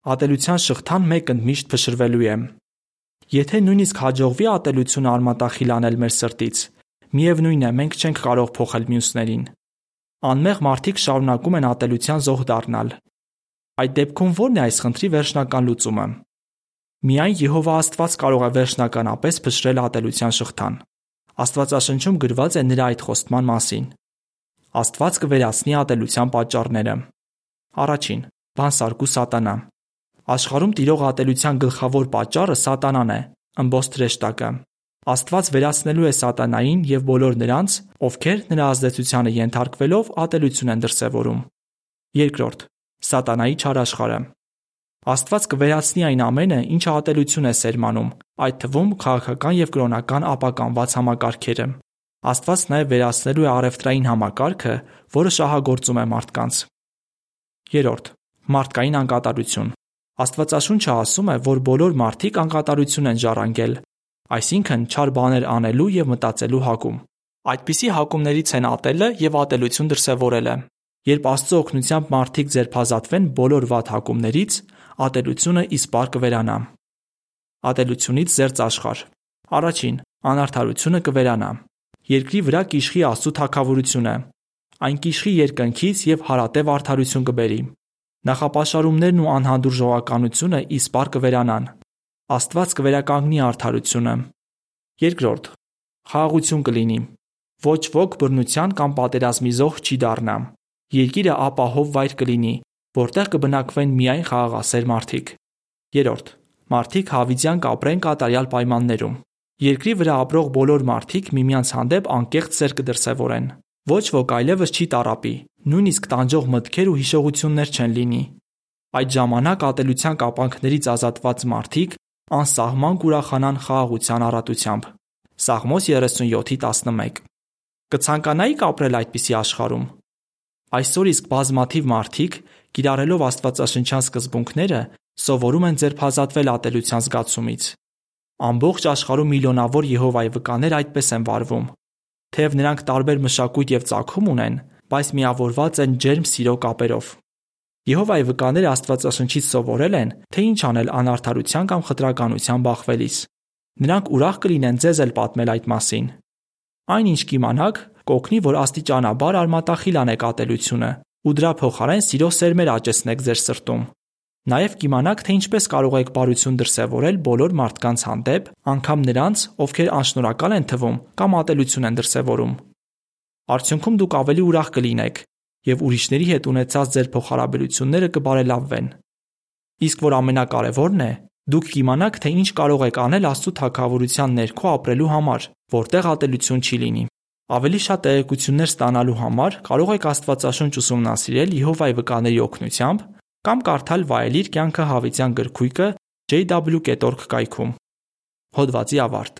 ատելության շղթան մեկ ընդմիշտ փշրվելու է։ Եթե նույնիսկ հաջողվի ատելությունը արմատախիլ անել մեր սրտից, միևնույն է, մենք չենք կարող փոխել մյուսներին։ Անմեղ մարդիկ շարունակում են ատելության զոհ դառնալ։ Այդ դեպքում ո՞րն է այս խնդրի վերջնական լուծումը։ Միայն Եհովա Աստված կարող է վերջնականապես փշրել ատելության շղթան։ Աստվածաշնչում գրված է նրա այդ խոստման մասին։ Աստված կվերացնի ատելության պատճառները։ Առաջին՝ բանսարկու սատանա։ Աշխարհում տիրող ատելության գլխավոր պատճառը սատանան է, ըմբոստ հրեշտակը։ Աստված վերացնելու է սատանային եւ բոլոր նրանց, ովքեր նրա ազդեցությանը ենթարկվելով ատելություն են դրսևորում։ Երկրորդ՝ սատանայի չարաշխարը։ Աստված կվերացնի այն ամենը, ինչը ատելություն է սերմանում, այդ թվում քաղաքական եւ կրոնական ապականված համակարգերը։ Աստված նաև վերացնելու է առևտրային համակարգը, որը շահագործում է մարդկանց։ Երորդ՝ մարդկային անկատարություն։ Աստվածաշունչը ասում է, որ բոլոր մարդիկ անկատարություն են ժառանգել, այսինքն չար բաներ անելու եւ մտածելու հակում։ Այդպիսի հակումներից են ատելը եւ ատելություն դրսեւորելը։ Երբ Աստծո օգնությամբ մարդիկ ձերբազատվեն բոլոր վատ հակումներից, ատելությունը իսպար կվերանա։ Ատելությունից զերծ աշխարհ։ Առաջին՝ անարթարությունը կվերանա։ Երկրի վրա կիշխի Աստծո թակավորությունը։ Այն կիշխի երկնքից եւ հարատև արդարություն կբերի։ Նախապաշարումներն ու անհանդուրժողականությունը իսպառ կվերանան։ Աստված կվերականգնի արդարությունը։ Երկրորդ. խաղաղություն կլինի։ Ոչ ոք բռնության կամ պատերազմի զոհ չի դառնա։ Երկիրը ապահով վայր կլինի, որտեղ կբնակվեն միայն խաղաղասեր մարդիկ։ Երրորդ. մարդիկ հավիտյան կապրեն կատարյալ պայմաններում։ Երկրի վրա ապրող բոլոր մարդիկ միմյանց հանդեպ անկեղծ սեր կդրսևորեն։ Ոչ ոք այլևս չի տառապի, նույնիսկ տանջող մտքեր ու հիշողություններ չեն լինի։ Այդ ժամանակ ատելության կապանքներից ազատված մարդիկ անսահման կուրախանան խաղաղության առատությամբ։ Սաղմոս 37:11 Կցանկանայիք ապրել այդպիսի աշխարհում։ Այսօր իսկ բազմաթիվ մարդիկ, կիրառելով Աստվածաշնչյան սկզբունքները, սովորում են ձերբազատվել ատելության զգացումից։ Ամբողջ աշխարհում միլիոնավոր Եհովայի վկաներ այդպես են վարվում։ Թեև նրանք տարբեր մշակույթ եւ ծագում ունեն, բայց միավորված են ջերմ սիրո կապերով։ Եհովայի վկաները Աստվածաշնչից սովորել են, թե ինչ անել անարթարության կամ խտրականության բախվելիս։ Նրանք ուրախ կլինեն ձեզ էլ պատմել այդ մասին։ Այն ինչ կիմանաք, կօգնի, որ աստիճանաբար արմատախիլ անեք ատելությունը ու դրա փոխարեն սիրո սերմեր աճեցնեք ձեր սրտում։ Նաև կիմանաք, թե ինչպես կարող եք բարություն դրսևորել բոլոր մարդկանց հանդեպ, անկամ նրանց, ովքեր անշնորհակալ են թվում կամ ատելություն են դրսևորում։ Արդյունքում դուք ավելի ուրախ կլինեք եւ ուրիշների հետ ունեցած ձեր փոխհարաբերությունները կբարելավվեն։ Իսկ որ ամենակարևորն է, դուք կիմանաք, թե ինչ կարող եք անել Աստծո թակավորության ներքո ապրելու համար, որտեղ ատելություն չի լինի։ Ավելի շատ տեղեկություններ ստանալու համար կարող եք Աստվածաշունչ ուսումնասիրել Եհովայի վկաների օգնությամբ կամ կարդալ «Վայելիր կյանքը հավիտյան» գրքույկը jw.org կայքում։ Հոդվացի ավարտ։